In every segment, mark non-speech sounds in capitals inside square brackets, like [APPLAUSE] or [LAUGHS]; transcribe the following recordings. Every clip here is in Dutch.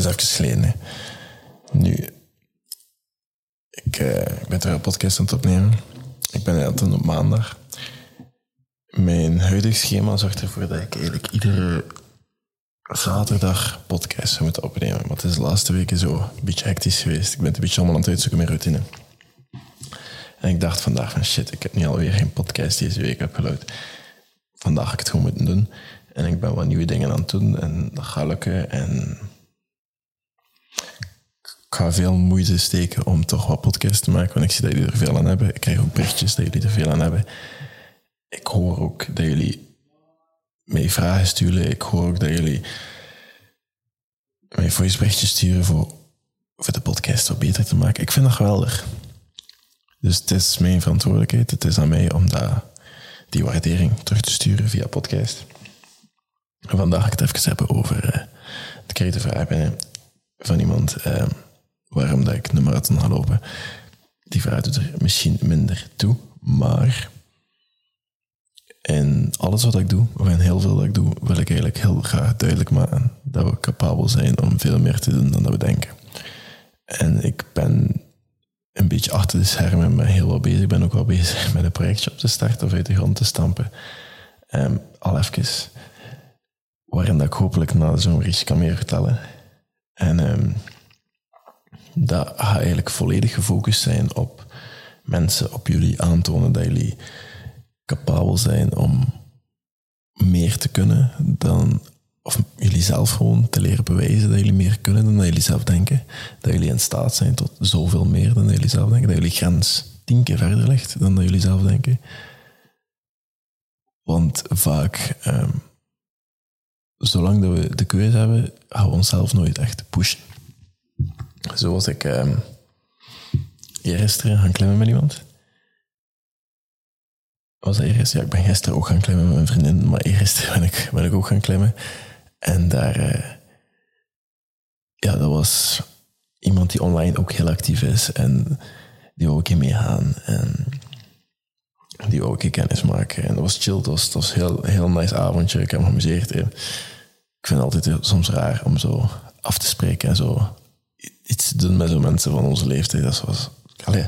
is even geleden. Nu, ik, eh, ik ben terug een podcast aan het opnemen. Ik ben doen op maandag. Mijn huidig schema zorgt ervoor dat ik eigenlijk iedere zaterdag podcast moeten opnemen. Maar het is de laatste weken zo een beetje hectisch geweest. Ik ben een beetje allemaal aan het uitzoeken met routine. En ik dacht vandaag van shit, ik heb niet alweer geen podcast deze week upgeload. Vandaag ga ik het gewoon moeten doen. En ik ben wat nieuwe dingen aan het doen en dat gaat lukken. En ik ga veel moeite steken om toch wat podcasts te maken, want ik zie dat jullie er veel aan hebben. Ik krijg ook berichtjes dat jullie er veel aan hebben. Ik hoor ook dat jullie mij vragen sturen. Ik hoor ook dat jullie mij voiceberichtjes sturen voor, voor de podcast wat beter te maken. Ik vind dat geweldig. Dus het is mijn verantwoordelijkheid. Het is aan mij om dat, die waardering terug te sturen via podcast. En vandaag ga ik het even hebben over... eh ik kreeg de vraag binnen van iemand eh, waarom dat ik een marathon ga lopen. Die vraag doet er misschien minder toe, maar in alles wat ik doe, of in heel veel dat ik doe, wil ik eigenlijk heel graag duidelijk maken dat we capabel zijn om veel meer te doen dan dat we denken. En ik ben een beetje achter de schermen met heel wat bezig. Ik ben ook wel bezig met een projectje op te starten of uit de grond te stampen. Ehm, al even, waarin dat ik hopelijk na de zomer iets kan meer vertellen. En ehm, dat gaat eigenlijk volledig gefocust zijn op mensen, op jullie aantonen dat jullie capabel zijn om meer te kunnen dan, of jullie zelf gewoon te leren bewijzen dat jullie meer kunnen dan dat jullie zelf denken. Dat jullie in staat zijn tot zoveel meer dan jullie zelf denken. Dat jullie grens tien keer verder ligt dan dat jullie zelf denken. Want vaak, ehm, zolang dat we de keuze hebben, gaan we onszelf nooit echt pushen. Zoals ik ehm gisteren gaan klimmen met iemand was dat? Ja, ik ben gisteren ook gaan klimmen met mijn vriendin, maar eergisteren ben ik, ben ik ook gaan klimmen. En daar, eh, ja, dat was iemand die online ook heel actief is en die wou ik meegaan en die wou ik kennis maken. En dat was chill, dat was, dat was heel, heel nice avondje, ik heb me geamuseerd. Ik vind het altijd heel- soms raar om zo af te spreken en zo iets te doen met zo mensen van onze leeftijd. Dat was, allee,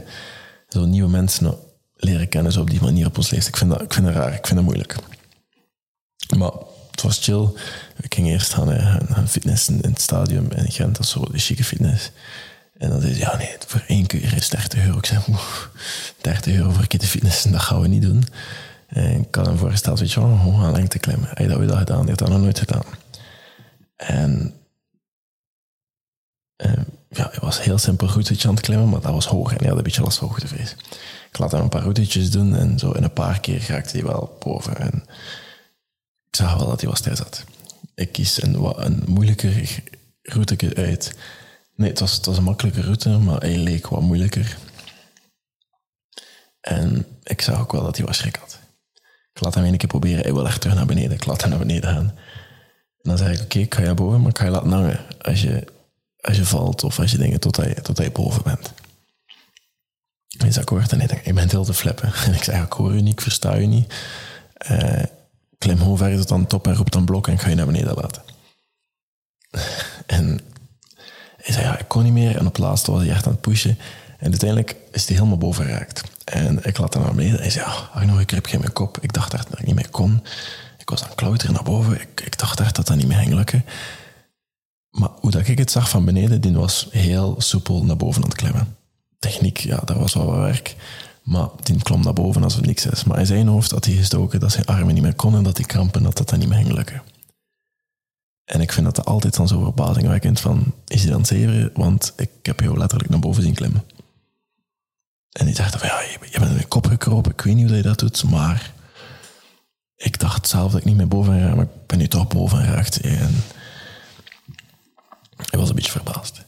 zo nieuwe mensen leren kennen zo op die manier op ons leeftijd. Ik vind dat, ik vind dat raar, ik vind dat moeilijk. Maar het was chill. Ik ging eerst gaan, gaan, fitnessen in het stadion in Gent, dat is zo de chique fitness. En dan zei ze, ja nee, voor één keer is 30 euro. Ik zei, oeh, 30 euro voor een keer te fitnessen, dat gaan we niet doen. En ik had hem voorgesteld, weet je wel, gewoon gaan lengte klimmen. Hij we dat gedaan, die had dat nog nooit gedaan. En eh, ja, het was heel simpel routetje aan het klimmen, maar dat was hoog en hij had een beetje last van hoogtevrees. Ik laat hem een paar routetjes doen en zo in een paar keer raakte hij wel boven. En ik zag wel dat hij wat stil zat. Ik kies een, een moeilijker route uit. Nee, het was, het was een makkelijke route, maar hij leek wat moeilijker. En ik zag ook wel dat hij wat schrik had. Ik laat hem één keer proberen, hij wil echt terug naar beneden. Ik laat hem naar beneden gaan. En dan zeg ik, oké, ik ga je boven, maar ik ga je laten hangen als je, als je valt of als je dingen totdat je, totdat je boven bent. Hij is akkoord en hij denkt, je bent heel te flippen. [LAUGHS] En ik zeg, ik hoor je niet, ik versta je niet. Eh, klim gewoon verder tot aan top en roep dan blok en ik ga je naar beneden laten. [LAUGHS] En hij zei, ja, ik kon niet meer. En op het laatste was hij echt aan het pushen. En uiteindelijk is hij helemaal boven geraakt. En ik laat hem naar beneden. Hij zei, ja, Arno, ik heb geen mijn kop. Ik dacht echt dat ik niet meer kon. Ik was aan het klauteren naar boven. Ik, ik dacht echt dat dat niet meer ging lukken. Maar hoe dat ik het zag van beneden, die was heel soepel naar boven aan het klimmen. Techniek, ja, daar was wel wat werk. Maar die klom naar boven alsof het niks is. Maar in zijn hoofd had hij gestoken dat zijn armen niet meer konden en dat die krampen, dat dat dan niet meer ging lukken. En ik vind dat altijd dan zo verbazingwekkend van, is hij dan het zeveren? Want ik heb jou letterlijk naar boven zien klimmen. En die dacht van, ja, je, je bent in mijn kop gekropen, ik weet niet hoe je dat doet, maar ik dacht zelf dat ik niet meer boven ga, maar ik ben nu toch boven geraakt. En ik was een beetje verbaasd.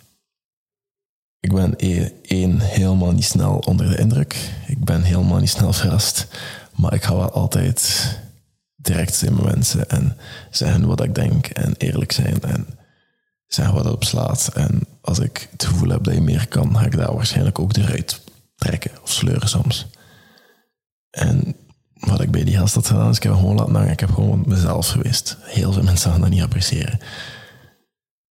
Ik ben één helemaal niet snel onder de indruk. Ik ben helemaal niet snel verrast. Maar ik ga wel altijd direct zijn met mensen en zeggen wat ik denk en eerlijk zijn en zeggen wat erop slaat. En als ik het gevoel heb dat je meer kan, ga ik daar waarschijnlijk ook eruit trekken of sleuren soms. En wat ik bij die gast had gedaan, is ik heb gewoon laten hangen. Ik heb gewoon mezelf geweest. Heel veel mensen gaan dat niet appreciëren.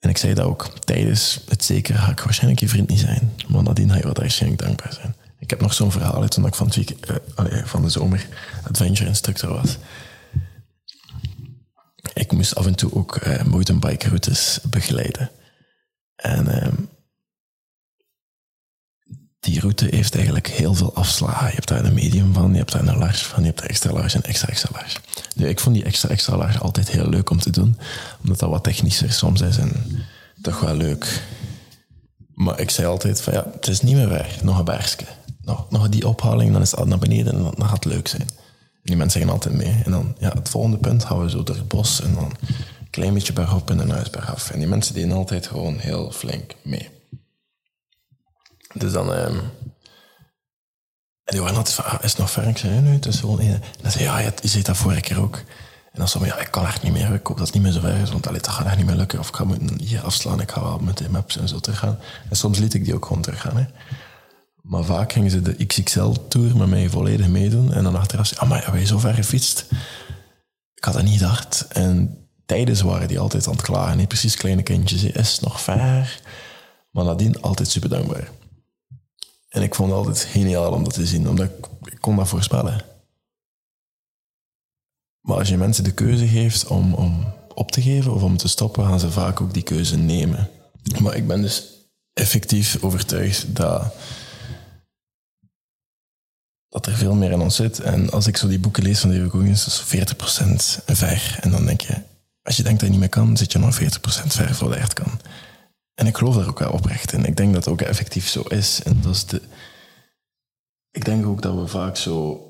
En ik zei dat ook tijdens het zeker ga ik waarschijnlijk je vriend niet zijn. Maar nadien ga je waarschijnlijk dankbaar zijn. Ik heb nog zo'n verhaal uit toen ik van, het uh, allee, van de zomer adventure instructor was. Ik moest af en toe ook uh, routes begeleiden. En uh, die route heeft eigenlijk heel veel afslagen. Je hebt daar een medium van, je hebt daar een large van, je hebt daar extra large en extra extra large. Nu, ik vond die extra extra large altijd heel leuk om te doen, omdat dat wat technischer soms is en toch wel leuk. Maar ik zei altijd van ja, het is niet meer waar, nog een bergske. Nog, nog die ophaling, dan is het naar beneden en dan, gaat het leuk zijn. Die mensen zeggen altijd mee. En dan, ja, het volgende punt gaan we zo door het bos en dan een klein beetje bergop en een huis bergaf. En die mensen deden altijd gewoon heel flink mee. Dus dan... Um, en die waren altijd van, ah, is het nog ver? Ik zei, nee, het is. En dan zei ja, je, je ziet dat vorige keer ook. En dan zei ja, ik kan echt niet meer. Ik hoop dat het niet meer zo ver is, want allee, dat gaat echt niet meer lukken. Of ik ga moeten hier afslaan, ik ga wel met de maps en zo teruggaan. En soms liet ik die ook gewoon teruggaan. Hè. Maar vaak gingen ze de XXL-tour met mij volledig meedoen. En dan achteraf zei ah, maar je zo ver gefietst? Ik had dat niet gedacht. En tijdens waren die altijd aan het klagen. Niet precies kleine kindjes, is nog ver. Maar nadien altijd super dankbaar. En ik vond het altijd geniaal om dat te zien, omdat ik, kon dat voorspellen. Maar als je mensen de keuze geeft om, om op te geven of om te stoppen, gaan ze vaak ook die keuze nemen. Maar ik ben dus effectief overtuigd dat, dat er veel meer in ons zit. En als ik zo die boeken lees van David Goggins, is 40% ver. En dan denk je, als je denkt dat je niet meer kan, zit je nog 40% ver voor de echt kan. En ik geloof daar ook wel oprecht in. Ik denk dat het ook effectief zo is. En dat is de... Ik denk ook dat we vaak zo,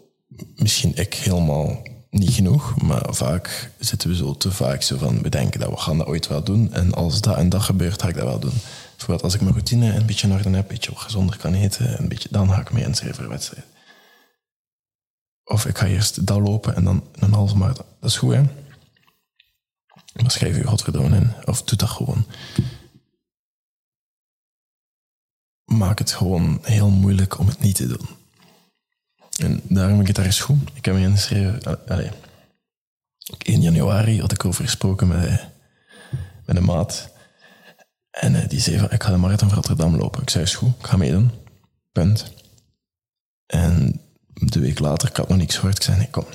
misschien ik helemaal niet genoeg, maar vaak zitten we zo te vaak zo van, we denken dat we gaan dat ooit wel doen. En als dat en dat gebeurt, ga ik dat wel doen. Bijvoorbeeld als ik mijn routine een beetje in orde heb, een beetje gezonder kan eten, een beetje, dan ga ik mee inschrijven voor wedstrijd. Of ik ga eerst dat lopen en dan een halve marathon. Dat is goed, hè? Maar schrijf je godverdomme in. Of doe dat gewoon maak het gewoon heel moeilijk om het niet te doen. En daarom daar eens goed. Ik heb me ingeschreven. Allee. 1 januari had ik over gesproken met, met een maat. En eh, die zei van, ik ga de marathon van Rotterdam lopen. Ik zei, is goed, ik ga meedoen. Punt. En de week later, ik had nog niks gehoord. Ik zei, nee, kom.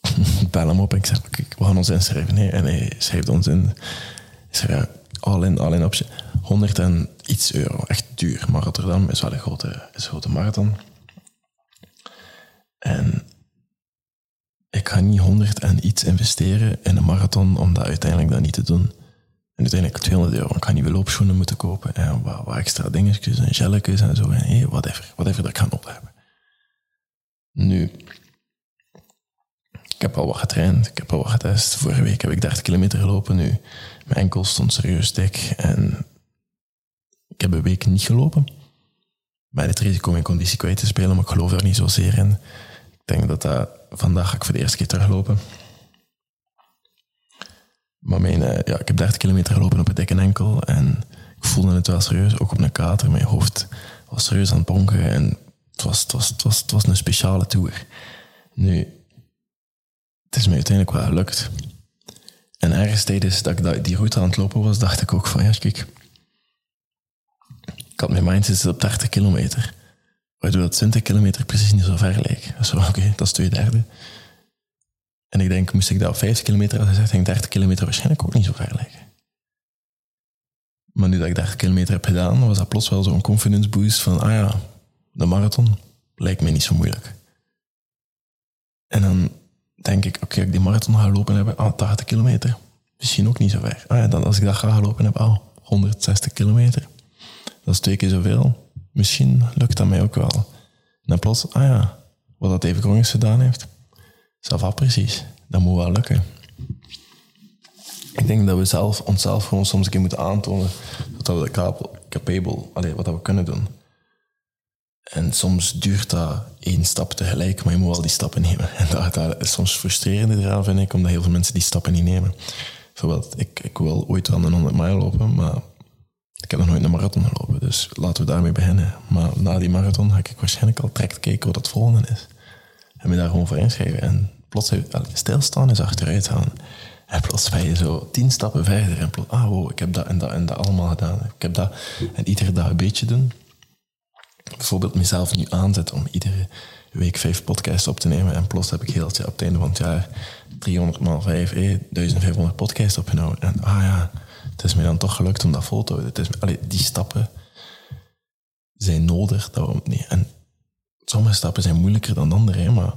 [LAUGHS] bel hem op ik zei, we gaan ons inschrijven. Nee. En hij schreef ons in. Ik zei, ja, all in, all in optie. 100 en iets euro. Echt duur. Maar Rotterdam is wel een grote, is een grote marathon. En ik ga niet 100 en iets investeren in een marathon om dat uiteindelijk dan niet te doen. En uiteindelijk 200 euro. Ik ga nieuwe loopschoenen moeten kopen en wat, wat extra dingetjes en gelletjes en zo. En whatever, whatever dat ik ga nodig hebben. Nu, ik heb al wat getraind, ik heb al wat getest. Vorige week heb ik 30 kilometer gelopen. Nu, mijn enkel stond serieus dik en ik heb een week niet gelopen. Bij het risico mijn conditie kwijt te spelen, maar ik geloof daar niet zozeer in. Ik denk dat dat vandaag ga ik voor de eerste keer teruglopen. Maar mijn, eh, ja, ik heb 30 kilometer gelopen op een dikke enkel en ik voelde het wel serieus, ook op een kater. Mijn hoofd was serieus aan het bonken en het was, het was, het was, het was een speciale tour. Nu, het is mij uiteindelijk wel gelukt. En ergens tijdens dat ik die route aan het lopen was, dacht ik ook van, ja, kijk, ik had mijn mindset op 30 kilometer. Waardoor dat 20 kilometer precies niet zo ver leek. Zo, oké, dat is twee derde. En ik denk, moest ik dat op 50 kilometer had gezegd, denk 30 kilometer waarschijnlijk ook niet zo ver lijken. Maar nu dat ik 30 kilometer heb gedaan, was dat plots wel zo'n confidence boost van, ah ja, de marathon lijkt mij niet zo moeilijk. En dan denk ik, oké, ik die marathon ga lopen hebben, ah, 80 kilometer. Misschien ook niet zo ver. Ah ja, dan als ik dat ga lopen heb, ah, 160 kilometer. Dat is twee keer zoveel. Misschien lukt dat mij ook wel. En dan plots, ah ja, wat dat even gedaan heeft. Ça precies. Dat moet wel lukken. Ik denk dat we zelf, onszelf gewoon soms een keer moeten aantonen dat we capable, allee, wat dat we kunnen doen. En soms duurt dat één stap tegelijk, maar je moet wel die stappen nemen. En dat, is soms frustrerend eraan, vind ik, omdat heel veel mensen die stappen niet nemen. Bijvoorbeeld, ik, ik wil ooit wel een 100 mijl lopen, maar ik heb nog nooit een marathon gelopen, dus laten we daarmee beginnen. Maar na die marathon ga ik waarschijnlijk al direct kijken wat het volgende is. En me daar gewoon voor inschrijven. En plots stilstaan is achteruit gaan. En plots ben je zo tien stappen verder. En plots, ah wow, ik heb dat en dat en dat allemaal gedaan. Ik heb dat. En iedere dag een beetje doen. Bijvoorbeeld mezelf nu aanzetten om iedere week vijf podcasts op te nemen. En plots heb ik heel het op het einde van het jaar 300 maal 5, eh, 1500 podcasts opgenomen. En ah ja, het is mij dan toch gelukt om dat vol te houden. Het die stappen zijn nodig. Dat nee. En sommige stappen zijn moeilijker dan andere, maar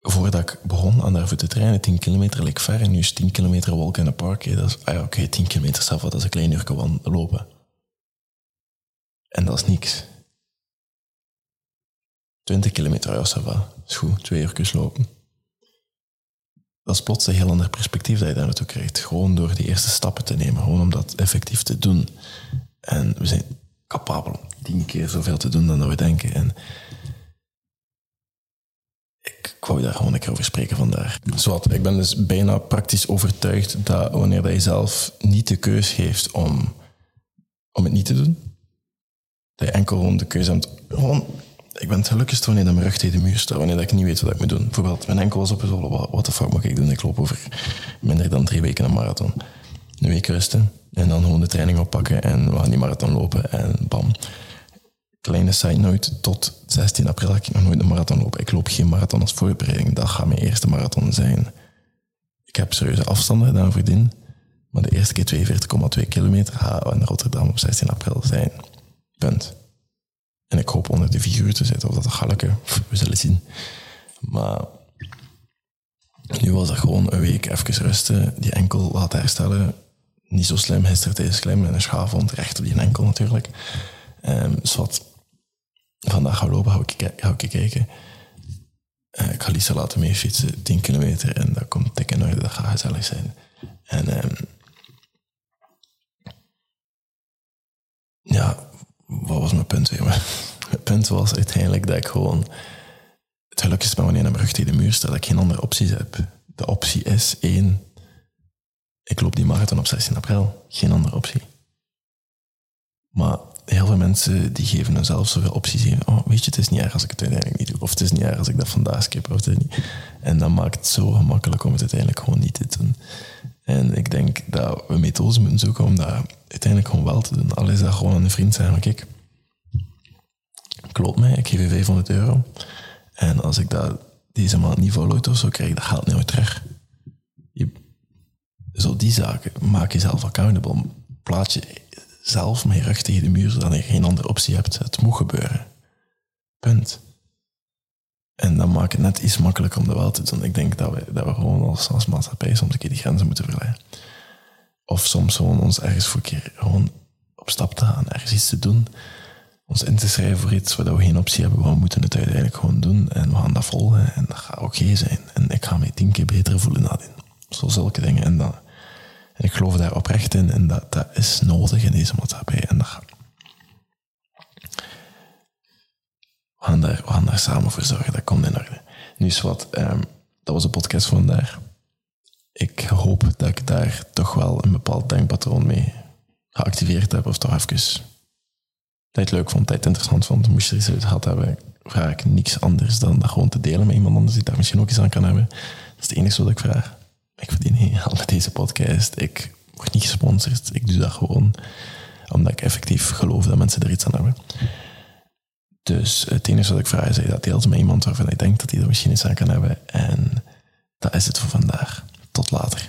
voordat ik begon aan daarvoor te trainen, 10 kilometer leek ver en nu is 10 kilometer walk in the park. Hè, dat is, ah ja, oké, 10 kilometer zelf, dat is een klein uur lopen. En dat is niks. 20 kilometer, ja, ça va. is goed, twee uur lopen. Dat is plots een heel ander perspectief dat je daar naartoe krijgt. Gewoon door die eerste stappen te nemen, gewoon om dat effectief te doen. En we zijn capabel om tien keer zoveel te doen dan dat we denken. En ik, wou daar gewoon een keer over spreken vandaag. Zowat, ik ben dus bijna praktisch overtuigd dat wanneer dat je zelf niet de keus geeft om, om het niet te doen, dat je enkel gewoon de keuze hebt. Gewoon, ik ben het gelukkigst wanneer mijn rug tegen de muur staat, wanneer ik niet weet wat ik moet doen. Bijvoorbeeld, mijn enkel was op zolen, wat, wat de fuck moet ik doen? Ik loop over minder dan drie weken een marathon. Een week rusten en dan gewoon de training oppakken en we gaan die marathon lopen en bam kleine side note, tot 16 april heb ik nog nooit een marathon lopen. Ik loop geen marathon als voorbereiding. Dat gaat mijn eerste marathon zijn. Ik heb serieuze afstanden gedaan voordien. Maar de eerste keer 42,2 kilometer gaat in Rotterdam op 16 april zijn. Punt. En ik hoop onder de vier uur te zitten. Of dat gaat lukken, we zullen zien. Maar nu was er gewoon een week even rusten, die enkel laten herstellen. Niet zo slim, gisteren tijdens slim en een schaafwond recht op die enkel natuurlijk. Um, dus wat vandaag gaan lopen, ga ik, kijken. Uh, ik ga Lisa laten mee fietsen, 10 kilometer. En dat komt dik in orde, dat gaat gezellig zijn. En um, ja, wat was mijn punt weer? mijn punt was uiteindelijk dat ik gewoon het gelukkigste ben wanneer mijn rug tegen de muur staat, dat ik geen andere opties heb. De optie is één, ik loop die marathon op 16 april. Geen andere optie. Maar heel veel mensen die geven hunzelf zoveel opties in. Oh, weet je, het is niet erg als ik het uiteindelijk niet doe. Of het is niet erg als ik dat vandaag skip. Of het niet. En dat maakt het zo gemakkelijk om het uiteindelijk gewoon niet te doen. En ik denk dat we methodes moeten zoeken om dat uiteindelijk gewoon wel te doen. Al is dat gewoon aan een vriend zeggen, kijk, klopt mij, ik geef je 500 euro. En als ik dat deze maand niet volhoud of zo, krijg ik dat geld meer terug. Je, zo die zaken, maak jezelf accountable. Plaats je zelf met je rug tegen de muur, zodat je geen andere optie hebt. Het moet gebeuren. Punt. En dan maakt het net iets makkelijker om dat wel te doen. Ik denk dat we, dat we gewoon als, als maatschappij soms een keer die grenzen moeten verleggen. Of soms gewoon ons ergens voor een keer gewoon op stap te gaan, ergens iets te doen. Ons in te schrijven voor iets waar we geen optie hebben. We moeten het uiteindelijk gewoon doen en we gaan dat volgen. En dat gaat oké zijn. En ik ga me tien keer beter voelen nadien. Zo zulke dingen. En dan en ik geloof daar oprecht in en dat, dat is nodig in deze maatschappij. En dat, we, gaan daar, samen voor zorgen, dat komt in orde. Nu is wat, um, dat was de podcast van vandaag. Ik hoop dat ik daar toch wel een bepaald denkpatroon mee geactiveerd heb, of toch even tijd leuk vond, tijd interessant vond. Moest je er iets uit gehad hebben, vraag ik niks anders dan dat gewoon te delen met iemand anders die daar misschien ook iets aan kan hebben. Dat is het enige wat ik vraag. Ik verdien geen [LAUGHS] deze podcast. Ik word niet gesponsord. Ik doe dat gewoon omdat ik effectief geloof dat mensen er iets aan hebben. Dus het enige wat ik vraag is dat deelt met iemand waarvan ik denk dat hij er misschien iets aan kan hebben. En dat is het voor vandaag. Tot later.